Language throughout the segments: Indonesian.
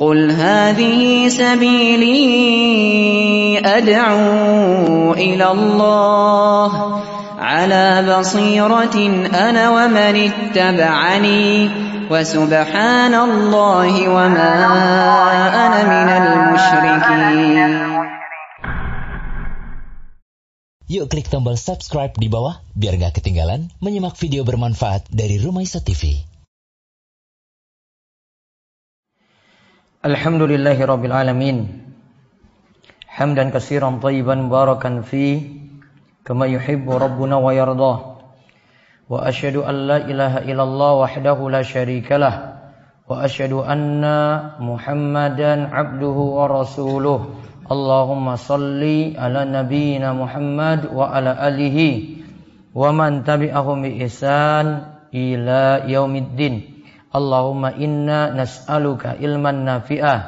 قل هذه سبيلي أدعو إلى الله على بصيرة أنا ومن اتبعني وسبحان الله وما أنا من المشركين Yuk klik tombol subscribe di bawah biar gak ketinggalan menyimak video bermanfaat dari Rumaisa TV. الحمد لله رب العالمين حمدا كثيرا طيبا مباركا فيه كما يحب ربنا ويرضاه وأشهد أن لا إله إلا الله وحده لا شريك له وأشهد أن محمدا عبده ورسوله اللهم صل على نبينا محمد وعلى آله ومن تبعهم بإحسان إلى يوم الدين Allahumma inna nas'aluka ilman nafi'ah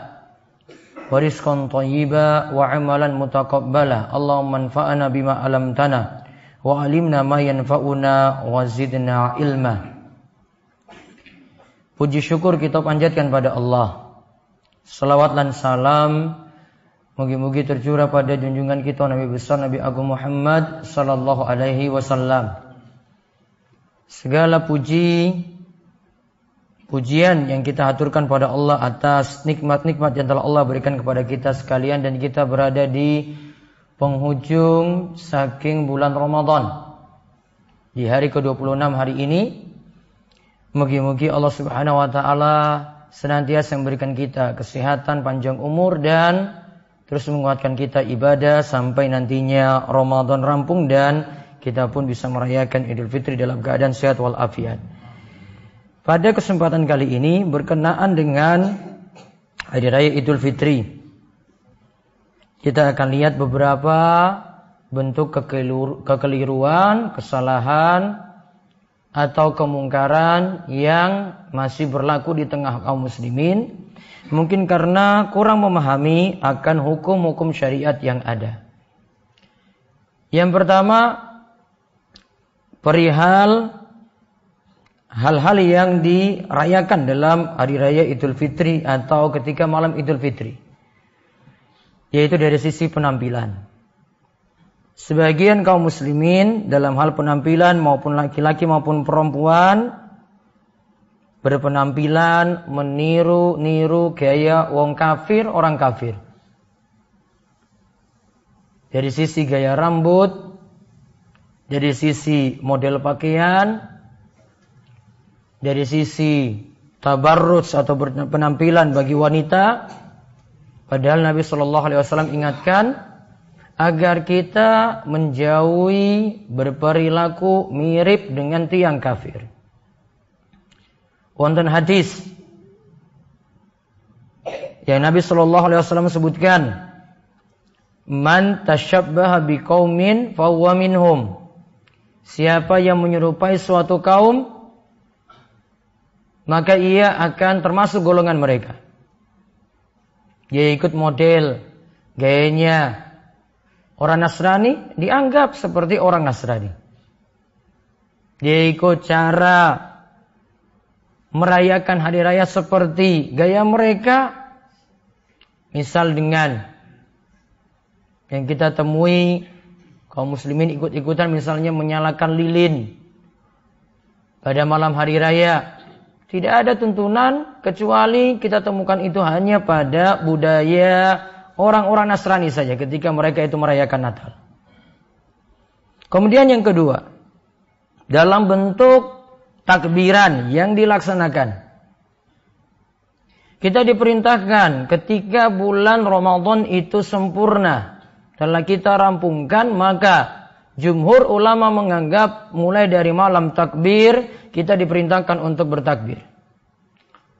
wa rizqan wa amalan mutaqabbala. Allahumma anfa'na bima alamtana wa alimna ma yanfa'una wa zidna ilma. Puji syukur kita panjatkan pada Allah. Salawat dan salam Mugi-mugi tercurah pada junjungan kita Nabi besar Nabi Agung Muhammad sallallahu alaihi wasallam. Segala puji pujian yang kita aturkan pada Allah atas nikmat-nikmat yang telah Allah berikan kepada kita sekalian dan kita berada di penghujung saking bulan Ramadan. Di hari ke-26 hari ini mugi-mugi Allah Subhanahu wa taala senantiasa memberikan kita kesehatan, panjang umur dan terus menguatkan kita ibadah sampai nantinya Ramadan rampung dan kita pun bisa merayakan Idul Fitri dalam keadaan sehat walafiat. Pada kesempatan kali ini berkenaan dengan Hari Raya Idul Fitri. Kita akan lihat beberapa bentuk kekeliruan, kesalahan, atau kemungkaran yang masih berlaku di tengah kaum muslimin Mungkin karena kurang memahami akan hukum-hukum syariat yang ada. Yang pertama, perihal hal-hal yang dirayakan dalam hari raya Idul Fitri atau ketika malam Idul Fitri. Yaitu dari sisi penampilan. Sebagian kaum muslimin dalam hal penampilan maupun laki-laki maupun perempuan berpenampilan meniru-niru gaya wong kafir, orang kafir. Dari sisi gaya rambut, dari sisi model pakaian, dari sisi tabarruj atau penampilan bagi wanita, padahal Nabi Shallallahu Alaihi Wasallam ingatkan agar kita menjauhi berperilaku mirip dengan tiang kafir wonten hadis yang Nabi Shallallahu Alaihi Wasallam sebutkan, man tashabbaha biqaumin fahuwa minhum. Siapa yang menyerupai suatu kaum, maka ia akan termasuk golongan mereka. Dia ikut model, gayanya orang Nasrani dianggap seperti orang Nasrani. Dia ikut cara merayakan hari raya seperti gaya mereka misal dengan yang kita temui kaum muslimin ikut-ikutan misalnya menyalakan lilin pada malam hari raya tidak ada tuntunan kecuali kita temukan itu hanya pada budaya orang-orang Nasrani saja ketika mereka itu merayakan Natal. Kemudian yang kedua, dalam bentuk takbiran yang dilaksanakan. Kita diperintahkan ketika bulan Ramadan itu sempurna. Setelah kita rampungkan maka jumhur ulama menganggap mulai dari malam takbir kita diperintahkan untuk bertakbir.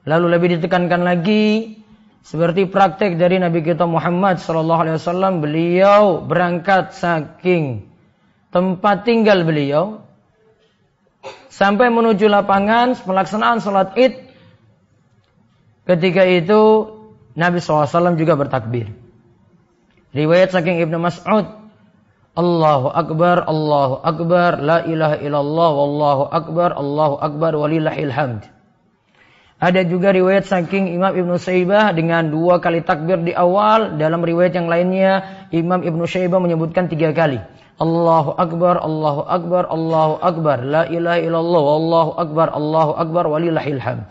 Lalu lebih ditekankan lagi seperti praktek dari Nabi kita Muhammad sallallahu alaihi wasallam beliau berangkat saking tempat tinggal beliau sampai menuju lapangan pelaksanaan sholat id. Ketika itu Nabi SAW juga bertakbir. Riwayat saking Ibnu Mas'ud. Allahu Akbar, Allahu Akbar, La ilaha illallah, Wallahu Akbar, Allahu Akbar, walillahil hamd. Ada juga riwayat saking Imam Ibnu Saibah dengan dua kali takbir di awal. Dalam riwayat yang lainnya Imam Ibnu Saibah menyebutkan tiga kali. Allahu Akbar, Allahu Akbar, Allahu Akbar. La ilaha illallah, Allahu Akbar, Allahu Akbar, walillahil hamd.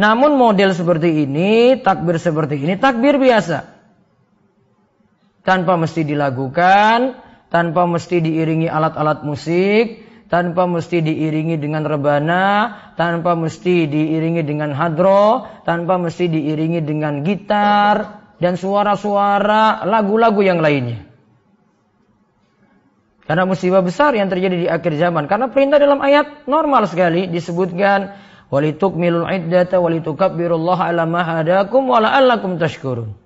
Namun model seperti ini, takbir seperti ini, takbir biasa. Tanpa mesti dilakukan, tanpa mesti diiringi alat-alat musik, tanpa mesti diiringi dengan rebana, tanpa mesti diiringi dengan hadro, tanpa mesti diiringi dengan gitar, dan suara-suara lagu-lagu yang lainnya. Karena musibah besar yang terjadi di akhir zaman. Karena perintah dalam ayat normal sekali disebutkan walitukmilul iddata walitukabbirullaha ala ma hadakum tashkurun.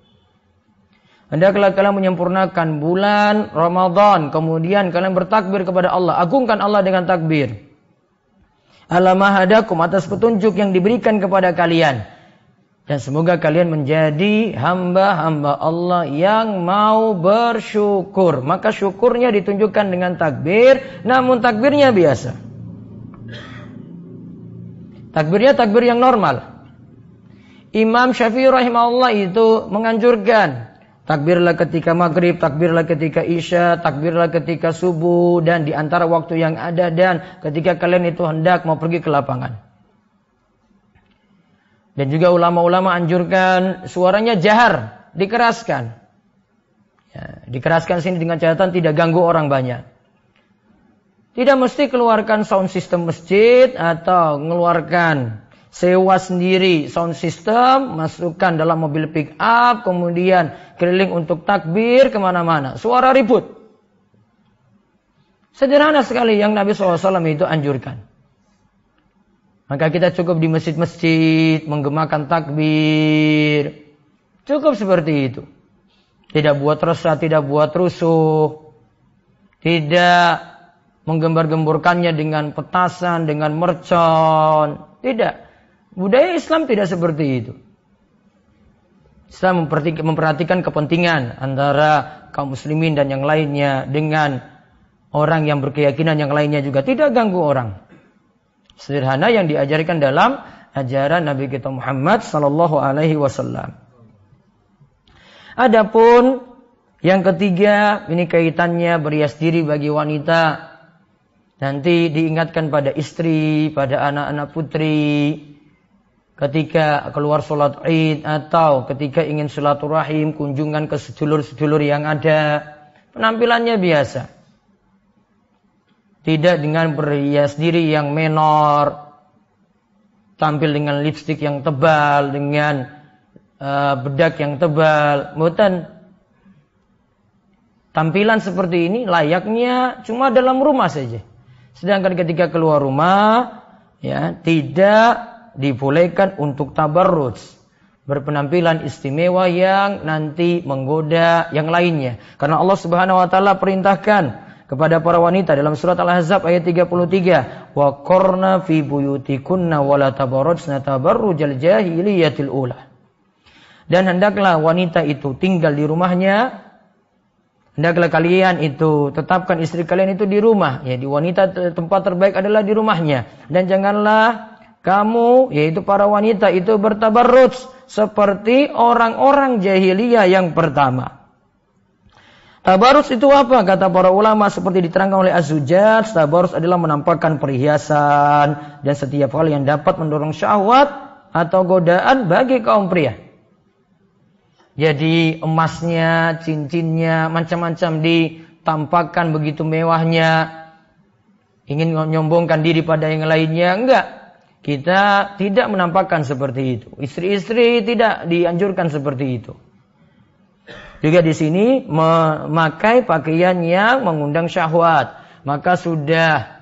Hendaklah kalian menyempurnakan bulan Ramadan. Kemudian kalian bertakbir kepada Allah. Agungkan Allah dengan takbir. Alamahadakum atas petunjuk yang diberikan kepada kalian. Dan semoga kalian menjadi hamba-hamba Allah yang mau bersyukur. Maka syukurnya ditunjukkan dengan takbir. Namun takbirnya biasa. Takbirnya takbir yang normal. Imam Syafi'i rahimahullah itu menganjurkan Takbirlah ketika maghrib, takbirlah ketika isya, takbirlah ketika subuh, dan di antara waktu yang ada dan ketika kalian itu hendak mau pergi ke lapangan. Dan juga ulama-ulama anjurkan suaranya jahar, dikeraskan. Ya, dikeraskan sini dengan catatan tidak ganggu orang banyak. Tidak mesti keluarkan sound system masjid atau mengeluarkan sewa sendiri sound system, masukkan dalam mobil pick up, kemudian keliling untuk takbir ke mana-mana. Suara ribut. Sederhana sekali yang Nabi SAW itu anjurkan. Maka kita cukup di masjid-masjid menggemakan takbir. Cukup seperti itu. Tidak buat resah, tidak buat rusuh. Tidak menggembar-gemburkannya dengan petasan, dengan mercon. Tidak. Budaya Islam tidak seperti itu. Islam memperhatikan kepentingan antara kaum muslimin dan yang lainnya dengan orang yang berkeyakinan yang lainnya juga tidak ganggu orang. Sederhana yang diajarkan dalam ajaran Nabi kita Muhammad sallallahu alaihi wasallam. Adapun yang ketiga ini kaitannya berias diri bagi wanita. Nanti diingatkan pada istri, pada anak-anak putri, ketika keluar sholat id atau ketika ingin silaturahim, kunjungan ke sedulur-sedulur yang ada, penampilannya biasa. Tidak dengan berhias diri yang menor, tampil dengan lipstik yang tebal, dengan uh, bedak yang tebal. Bukan tampilan seperti ini layaknya cuma dalam rumah saja. Sedangkan ketika keluar rumah, ya tidak dibolehkan untuk tabarruj berpenampilan istimewa yang nanti menggoda yang lainnya. Karena Allah Subhanahu wa taala perintahkan kepada para wanita dalam surat Al-Ahzab ayat 33, "Wa qarna fi buyutikunna wa la tabarrujna tabarrujal jahiliyatil ula." Dan hendaklah wanita itu tinggal di rumahnya Hendaklah kalian itu tetapkan istri kalian itu di rumah. Ya, di wanita tempat terbaik adalah di rumahnya. Dan janganlah kamu yaitu para wanita itu bertabarruj seperti orang-orang jahiliyah yang pertama. Tabarus itu apa? Kata para ulama seperti diterangkan oleh tabarus adalah menampakkan perhiasan dan setiap hal yang dapat mendorong syahwat atau godaan bagi kaum pria. Jadi emasnya, cincinnya, macam-macam ditampakkan begitu mewahnya. Ingin menyombongkan diri pada yang lainnya, enggak. Kita tidak menampakkan seperti itu. Istri-istri tidak dianjurkan seperti itu. Juga di sini memakai pakaian yang mengundang syahwat. Maka sudah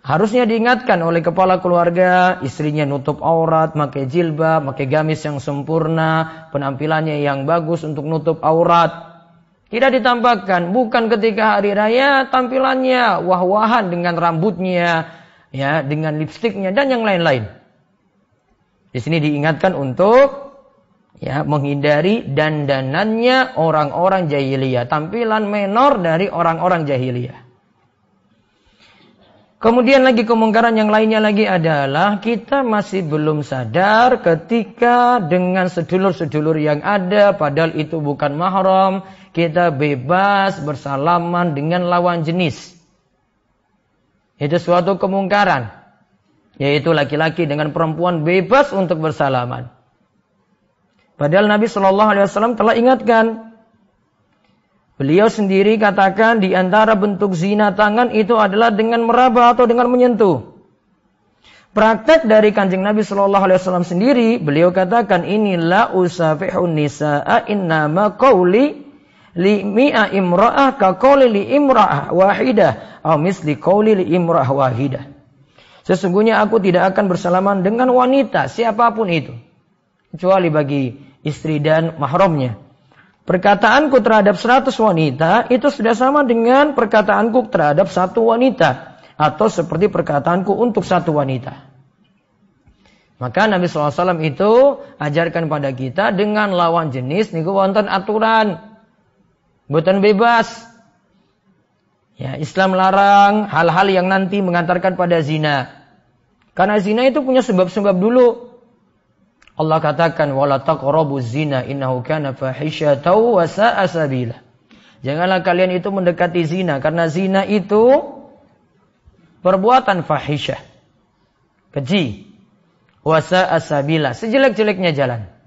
harusnya diingatkan oleh kepala keluarga, istrinya nutup aurat, pakai jilbab, pakai gamis yang sempurna, penampilannya yang bagus untuk nutup aurat. Tidak ditampakkan, bukan ketika hari raya tampilannya wah-wahan dengan rambutnya, ya dengan lipstiknya dan yang lain-lain. Di sini diingatkan untuk ya menghindari dandanannya orang-orang jahiliyah, tampilan menor dari orang-orang jahiliyah. Kemudian lagi kemungkaran yang lainnya lagi adalah kita masih belum sadar ketika dengan sedulur-sedulur yang ada padahal itu bukan mahram, kita bebas bersalaman dengan lawan jenis. Itu suatu kemungkaran. Yaitu laki-laki dengan perempuan bebas untuk bersalaman. Padahal Nabi Shallallahu Alaihi Wasallam telah ingatkan Beliau sendiri katakan di antara bentuk zina tangan itu adalah dengan meraba atau dengan menyentuh. Praktek dari kanjeng Nabi Shallallahu Alaihi Wasallam sendiri, beliau katakan inilah usafihun nisaa innama qawli li mi'a imra'ah ka qawli li imra'ah wahidah atau misli qawli li imra'ah wahidah. Sesungguhnya aku tidak akan bersalaman dengan wanita siapa pun itu kecuali bagi istri dan mahramnya. Perkataanku terhadap 100 wanita itu sudah sama dengan perkataanku terhadap satu wanita. Atau seperti perkataanku untuk satu wanita. Maka Nabi SAW itu ajarkan pada kita dengan lawan jenis niku wonten aturan. Bukan bebas. Ya, Islam larang hal-hal yang nanti mengantarkan pada zina. Karena zina itu punya sebab-sebab dulu. Allah katakan wala taqrabu zina innahu kana fahisyatan wa sa'a sabila. Janganlah kalian itu mendekati zina karena zina itu perbuatan fahisyah. Keji. Wa sa'a sabila, sejelek-jeleknya jalan.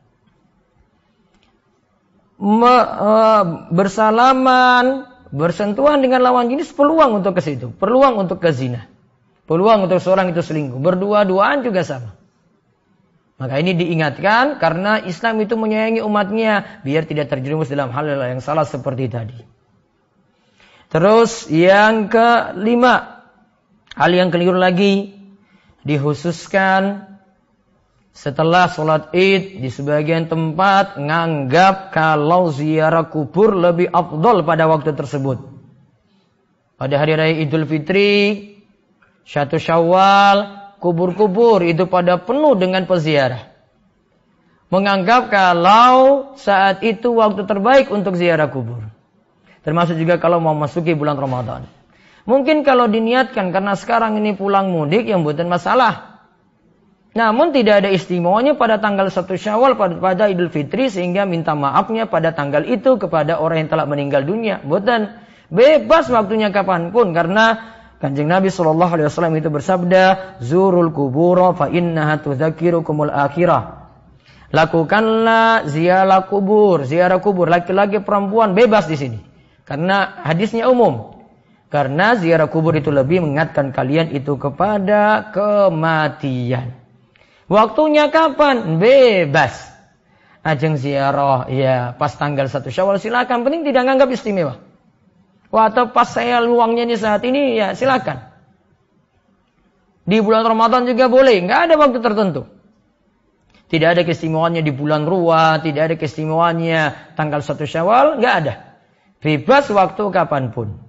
Me, uh, bersalaman, bersentuhan dengan lawan jenis peluang untuk ke situ, peluang untuk ke zina. Peluang untuk seorang itu selingkuh. Berdua-duaan juga sama. Maka ini diingatkan karena Islam itu menyayangi umatnya biar tidak terjerumus dalam hal yang salah seperti tadi. Terus yang kelima, hal yang keliru lagi dihususkan setelah sholat id di sebagian tempat nganggap kalau ziarah kubur lebih afdol pada waktu tersebut. Pada hari raya Idul Fitri, satu Syawal, kubur-kubur itu pada penuh dengan peziarah. Menganggap kalau saat itu waktu terbaik untuk ziarah kubur. Termasuk juga kalau mau masuki bulan Ramadan. Mungkin kalau diniatkan karena sekarang ini pulang mudik yang bukan masalah. Namun tidak ada istimewanya pada tanggal 1 Syawal pada, Idul Fitri sehingga minta maafnya pada tanggal itu kepada orang yang telah meninggal dunia. Bukan bebas waktunya kapan pun karena Kanjeng Nabi Shallallahu Alaihi Wasallam itu bersabda, "Zurul kubur fa innaha tudzakirukumul akhirah." Lakukanlah ziarah kubur, ziarah kubur laki-laki perempuan bebas di sini. Karena hadisnya umum. Karena ziarah kubur itu lebih mengingatkan kalian itu kepada kematian. Waktunya kapan? Bebas. Ajeng ziarah ya pas tanggal 1 Syawal silakan, penting tidak menganggap istimewa. Wah, atau pas saya luangnya ini saat ini, ya silakan. Di bulan Ramadan juga boleh, nggak ada waktu tertentu. Tidak ada keistimewaannya di bulan Ruwa, tidak ada keistimewaannya tanggal 1 Syawal, nggak ada. Bebas waktu kapan pun.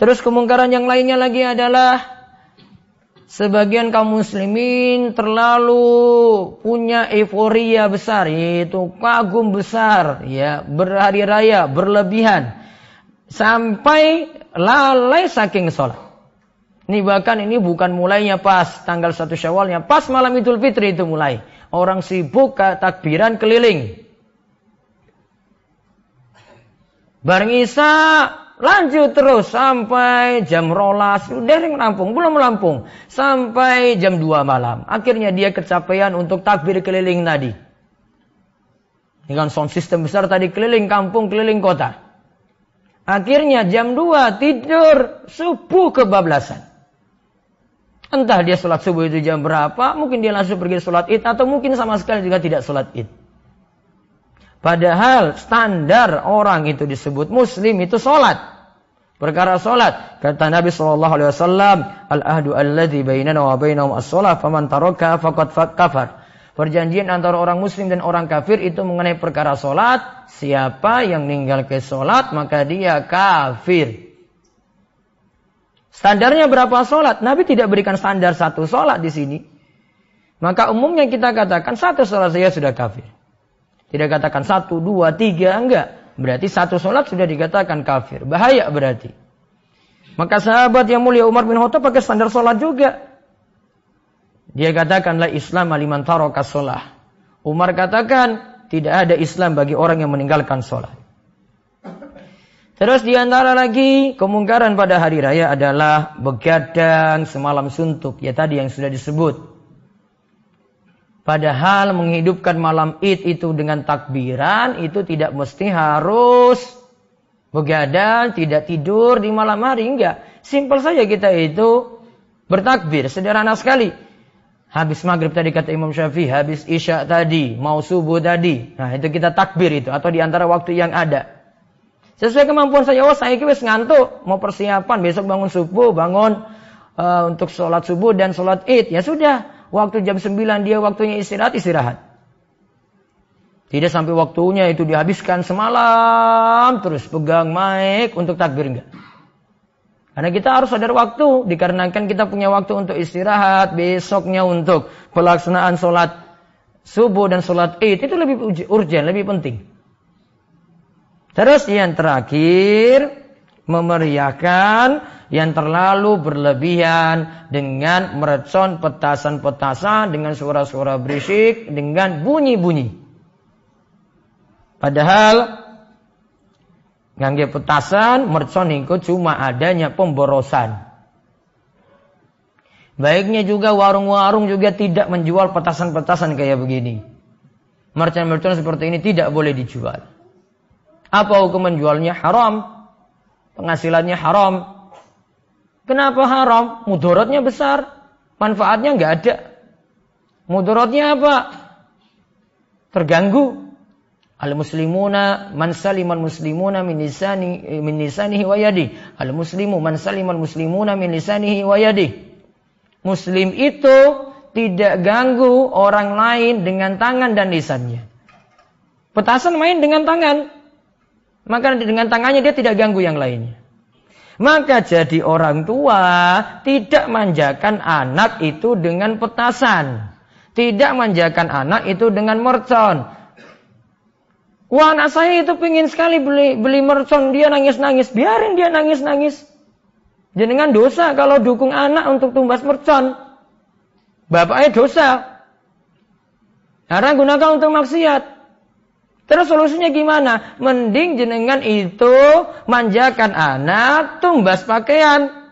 Terus kemungkaran yang lainnya lagi adalah sebagian kaum muslimin terlalu punya euforia besar, yaitu kagum besar, ya berhari raya, berlebihan sampai lalai saking sholat. Ini bahkan ini bukan mulainya pas tanggal 1 syawalnya, pas malam idul fitri itu mulai. Orang sibuk takbiran keliling. Bareng Isa lanjut terus sampai jam rolas. Udah rampung belum melampung. Sampai jam 2 malam. Akhirnya dia kecapean untuk takbir keliling tadi. Dengan sound system besar tadi keliling kampung keliling kota. Akhirnya jam 2 tidur subuh kebablasan. Entah dia sholat subuh itu jam berapa, mungkin dia langsung pergi sholat id, atau mungkin sama sekali juga tidak sholat id. Padahal standar orang itu disebut muslim itu sholat. Perkara sholat. Kata Nabi SAW, Al-ahdu alladhi bainana wa bainahum as-sholat, faman taroka faqad kafar. Perjanjian antara orang muslim dan orang kafir itu mengenai perkara solat. Siapa yang meninggal ke solat maka dia kafir. Standarnya berapa solat? Nabi tidak berikan standar satu solat di sini. Maka umumnya kita katakan satu solat saya sudah kafir. Tidak katakan satu, dua, tiga, enggak. Berarti satu solat sudah dikatakan kafir. Bahaya berarti. Maka sahabat yang mulia Umar bin Khattab pakai standar sholat juga. Dia katakanlah Islam aliman taraka sholat. Umar katakan tidak ada Islam bagi orang yang meninggalkan sholat. Terus di antara lagi kemungkaran pada hari raya adalah begadang semalam suntuk. Ya tadi yang sudah disebut. Padahal menghidupkan malam id itu dengan takbiran itu tidak mesti harus begadang, tidak tidur di malam hari. Enggak. Simpel saja kita itu bertakbir. Sederhana sekali. Habis maghrib tadi kata Imam Syafi'i, habis isya tadi, mau subuh tadi. Nah itu kita takbir itu. Atau di antara waktu yang ada. Sesuai kemampuan saya, oh saya wis ngantuk, mau persiapan besok bangun subuh, bangun uh, untuk sholat subuh dan sholat id. Ya sudah, waktu jam 9 dia waktunya istirahat, istirahat. Tidak sampai waktunya itu dihabiskan semalam terus pegang mic untuk takbir enggak. Karena kita harus sadar waktu dikarenakan kita punya waktu untuk istirahat, besoknya untuk pelaksanaan sholat subuh dan sholat id itu lebih urgent, lebih penting. Terus yang terakhir memeriahkan yang terlalu berlebihan dengan merecon petasan-petasan dengan suara-suara berisik dengan bunyi-bunyi. Padahal ngangge petasan mercon itu cuma adanya pemborosan. Baiknya juga warung-warung juga tidak menjual petasan-petasan kayak begini. Mercon-mercon seperti ini tidak boleh dijual. Apa hukum menjualnya? Haram. Penghasilannya haram. Kenapa haram? Mudorotnya besar. Manfaatnya nggak ada. Mudorotnya apa? Terganggu. Al muslimuna man salimal muslimuna min lisani min lisanihi wa yadi. Al muslimu man salimal muslimuna min lisanihi wa yadi. Muslim itu tidak ganggu orang lain dengan tangan dan lisannya. Petasan main dengan tangan. Maka dengan tangannya dia tidak ganggu yang lainnya. Maka jadi orang tua tidak manjakan anak itu dengan petasan. Tidak manjakan anak itu dengan mercon. Wah anak saya itu pingin sekali beli beli mercon, dia nangis-nangis. Biarin dia nangis-nangis. Jenengan dosa kalau dukung anak untuk tumbas mercon. Bapaknya dosa. Karena gunakan untuk maksiat. Terus solusinya gimana? Mending jenengan itu manjakan anak, tumbas pakaian.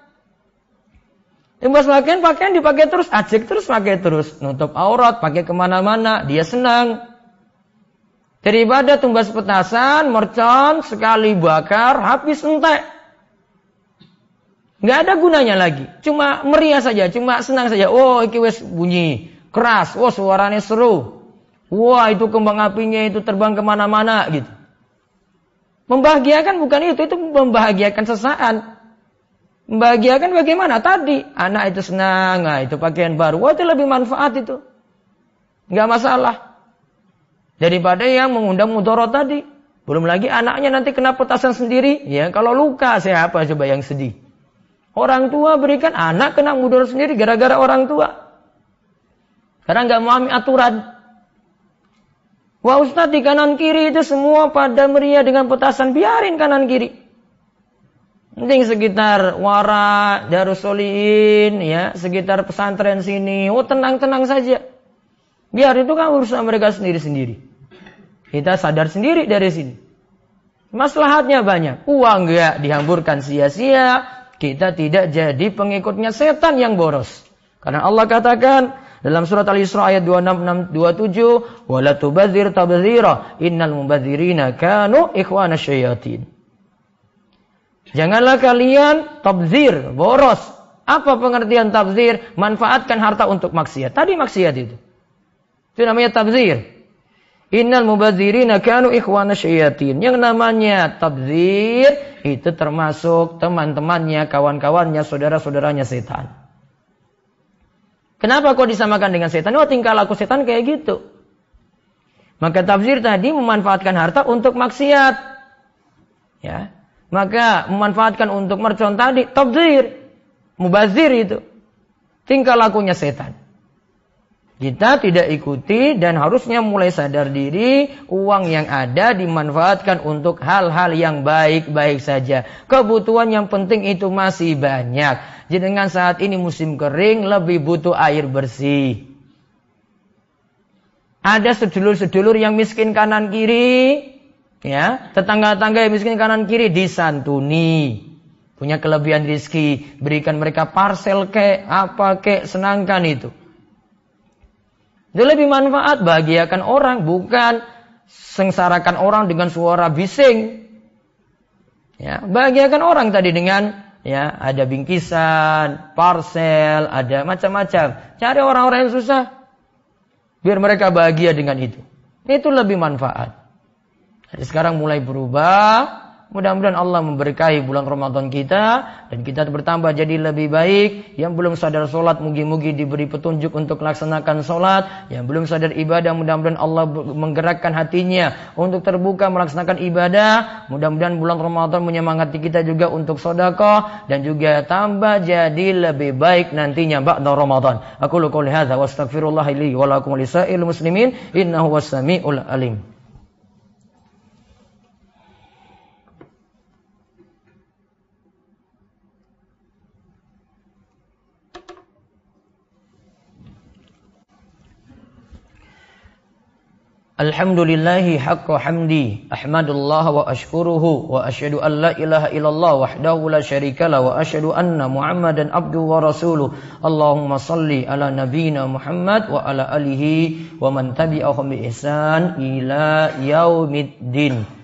Tumbas pakaian, pakaian dipakai terus, ajik terus pakai terus. Nutup aurat, pakai ke mana-mana, dia senang. Daripada tumbas petasan, mercon, sekali bakar, habis entek. Nggak ada gunanya lagi. Cuma meriah saja, cuma senang saja. Oh, iki wes bunyi keras. Oh, suaranya seru. Wah, itu kembang apinya itu terbang ke mana-mana gitu. Membahagiakan bukan itu, itu membahagiakan sesaat. Membahagiakan bagaimana? Tadi anak itu senang, nah itu pakaian baru. Wah, itu lebih manfaat itu. Nggak masalah. Daripada yang mengundang mudorot tadi. Belum lagi anaknya nanti kena petasan sendiri. Ya, kalau luka siapa coba yang sedih? Orang tua berikan anak kena mudorot sendiri gara-gara orang tua. Karena nggak memahami aturan. Wah Ustaz di kanan kiri itu semua pada meriah dengan petasan. Biarin kanan kiri. Penting sekitar Wara, Darussoliin, ya, sekitar pesantren sini. Oh tenang-tenang saja. Biar itu kan urusan mereka sendiri-sendiri. Kita sadar sendiri dari sini. Maslahatnya banyak. Uang enggak dihamburkan sia-sia. Kita tidak jadi pengikutnya setan yang boros. Karena Allah katakan dalam surat Al-Isra ayat 26 27, "Wala tubadzir tabdzira, innal mubadzirina kanu ikhwana syayatin." Janganlah kalian tabzir, boros. Apa pengertian tabzir? Manfaatkan harta untuk maksiat. Tadi maksiat itu. Itu namanya tabzir. Innal mubadzirina kanu ikhwana syayatin. Yang namanya tabzir itu termasuk teman-temannya, kawan-kawannya, saudara-saudaranya setan. Kenapa kok disamakan dengan setan? Oh tingkah laku setan kayak gitu. Maka tabzir tadi memanfaatkan harta untuk maksiat. Ya. Maka memanfaatkan untuk mercon tadi tabzir. Mubazir itu. Tingkah lakunya setan. Kita tidak ikuti dan harusnya mulai sadar diri uang yang ada dimanfaatkan untuk hal-hal yang baik-baik saja. Kebutuhan yang penting itu masih banyak. Jadi dengan saat ini musim kering lebih butuh air bersih. Ada sedulur-sedulur yang miskin kanan kiri, ya, tetangga-tetangga yang miskin kanan kiri disantuni. Punya kelebihan rizki, berikan mereka parcel ke, apa ke, senangkan itu. Itu lebih manfaat bahagiakan orang, bukan sengsarakan orang dengan suara bising. Ya, bahagiakan orang tadi dengan ya ada bingkisan, parcel, ada macam-macam. Cari orang-orang yang susah biar mereka bahagia dengan itu. Itu lebih manfaat. Jadi sekarang mulai berubah, Mudah-mudahan Allah memberkahi bulan Ramadan kita dan kita bertambah jadi lebih baik. Yang belum sadar sholat, mugi-mugi diberi petunjuk untuk melaksanakan sholat. Yang belum sadar ibadah, mudah-mudahan Allah menggerakkan hatinya untuk terbuka melaksanakan ibadah. Mudah-mudahan bulan Ramadan menyemangati kita juga untuk sodakoh dan juga tambah jadi lebih baik nantinya ba'da Ramadan. Aku lu qouli hadza wa astaghfirullah li wa muslimin innahu was-sami'ul alim. Hamdi Ahmadullah wa ashkuruhu Wa ashadu an la ilaha illallah Wahdahu la syarikala Wa ashadu anna muhammadan abdu wa rasuluh Allahumma salli ala nabina Muhammad Wa ala alihi Wa man tabi'ahum bi ihsan Ila yaumiddin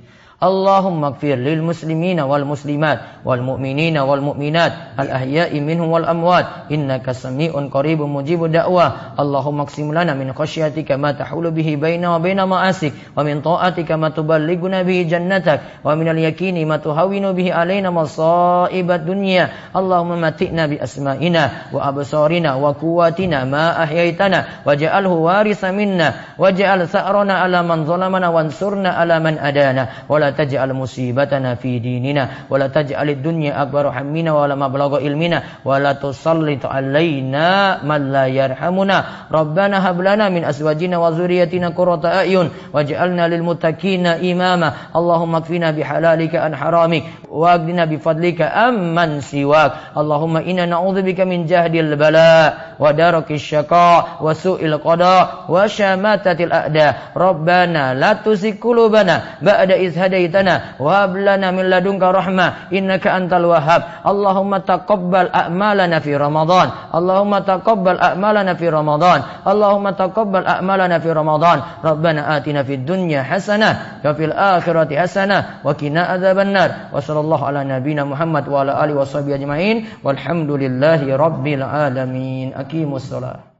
Allahumma gfir lil muslimina wal muslimat wal mu'minina wal mu'minat al ahya'i minhum wal amwat innaka sami'un qaribu mujibu da'wah. Allahumma qsim lana min khasyatika ma tahulu bihi baina wa baina ma'asik wa min ta'atika ma tuballighuna bihi jannatak wa min al yaqini ma tuhawinu bihi alaina masaibat dunia Allahumma matina bi asma'ina wa absarina wa quwwatina ma ahyaitana waj'alhu warisa minna waj'al sa'rona ala man zalamana wansurna ala man adana wala ولا تجعل مصيبتنا في ديننا ولا تجعل الدنيا أكبر همنا ولا مبلغ علمنا ولا تسلط علينا من لا يرحمنا ربنا هب لنا من أزواجنا وذريتنا قرة أعين واجعلنا للمتقين إماما اللهم اكفنا بحلالك عن حرامك واغننا بفضلك أمن سواك اللهم إنا نعوذ بك من جهد البلاء ودرك الشقاء وسوء القضاء وشماتة الأعداء ربنا لا تزغ قلوبنا بعد إذ هديتنا هديتنا وهب لنا من لدنك رحمة. إنك أنت الوهاب. اللهم تقبل أعمالنا في رمضان. اللهم تقبل أعمالنا في رمضان. اللهم تقبل أعمالنا في رمضان. ربنا آتنا في الدنيا حسنة وفي الآخرة حسنة وقنا عذاب النار. وصلى الله على نبينا محمد وعلى آله وصحبه أجمعين. والحمد لله رب العالمين. أقيموا الصلاة.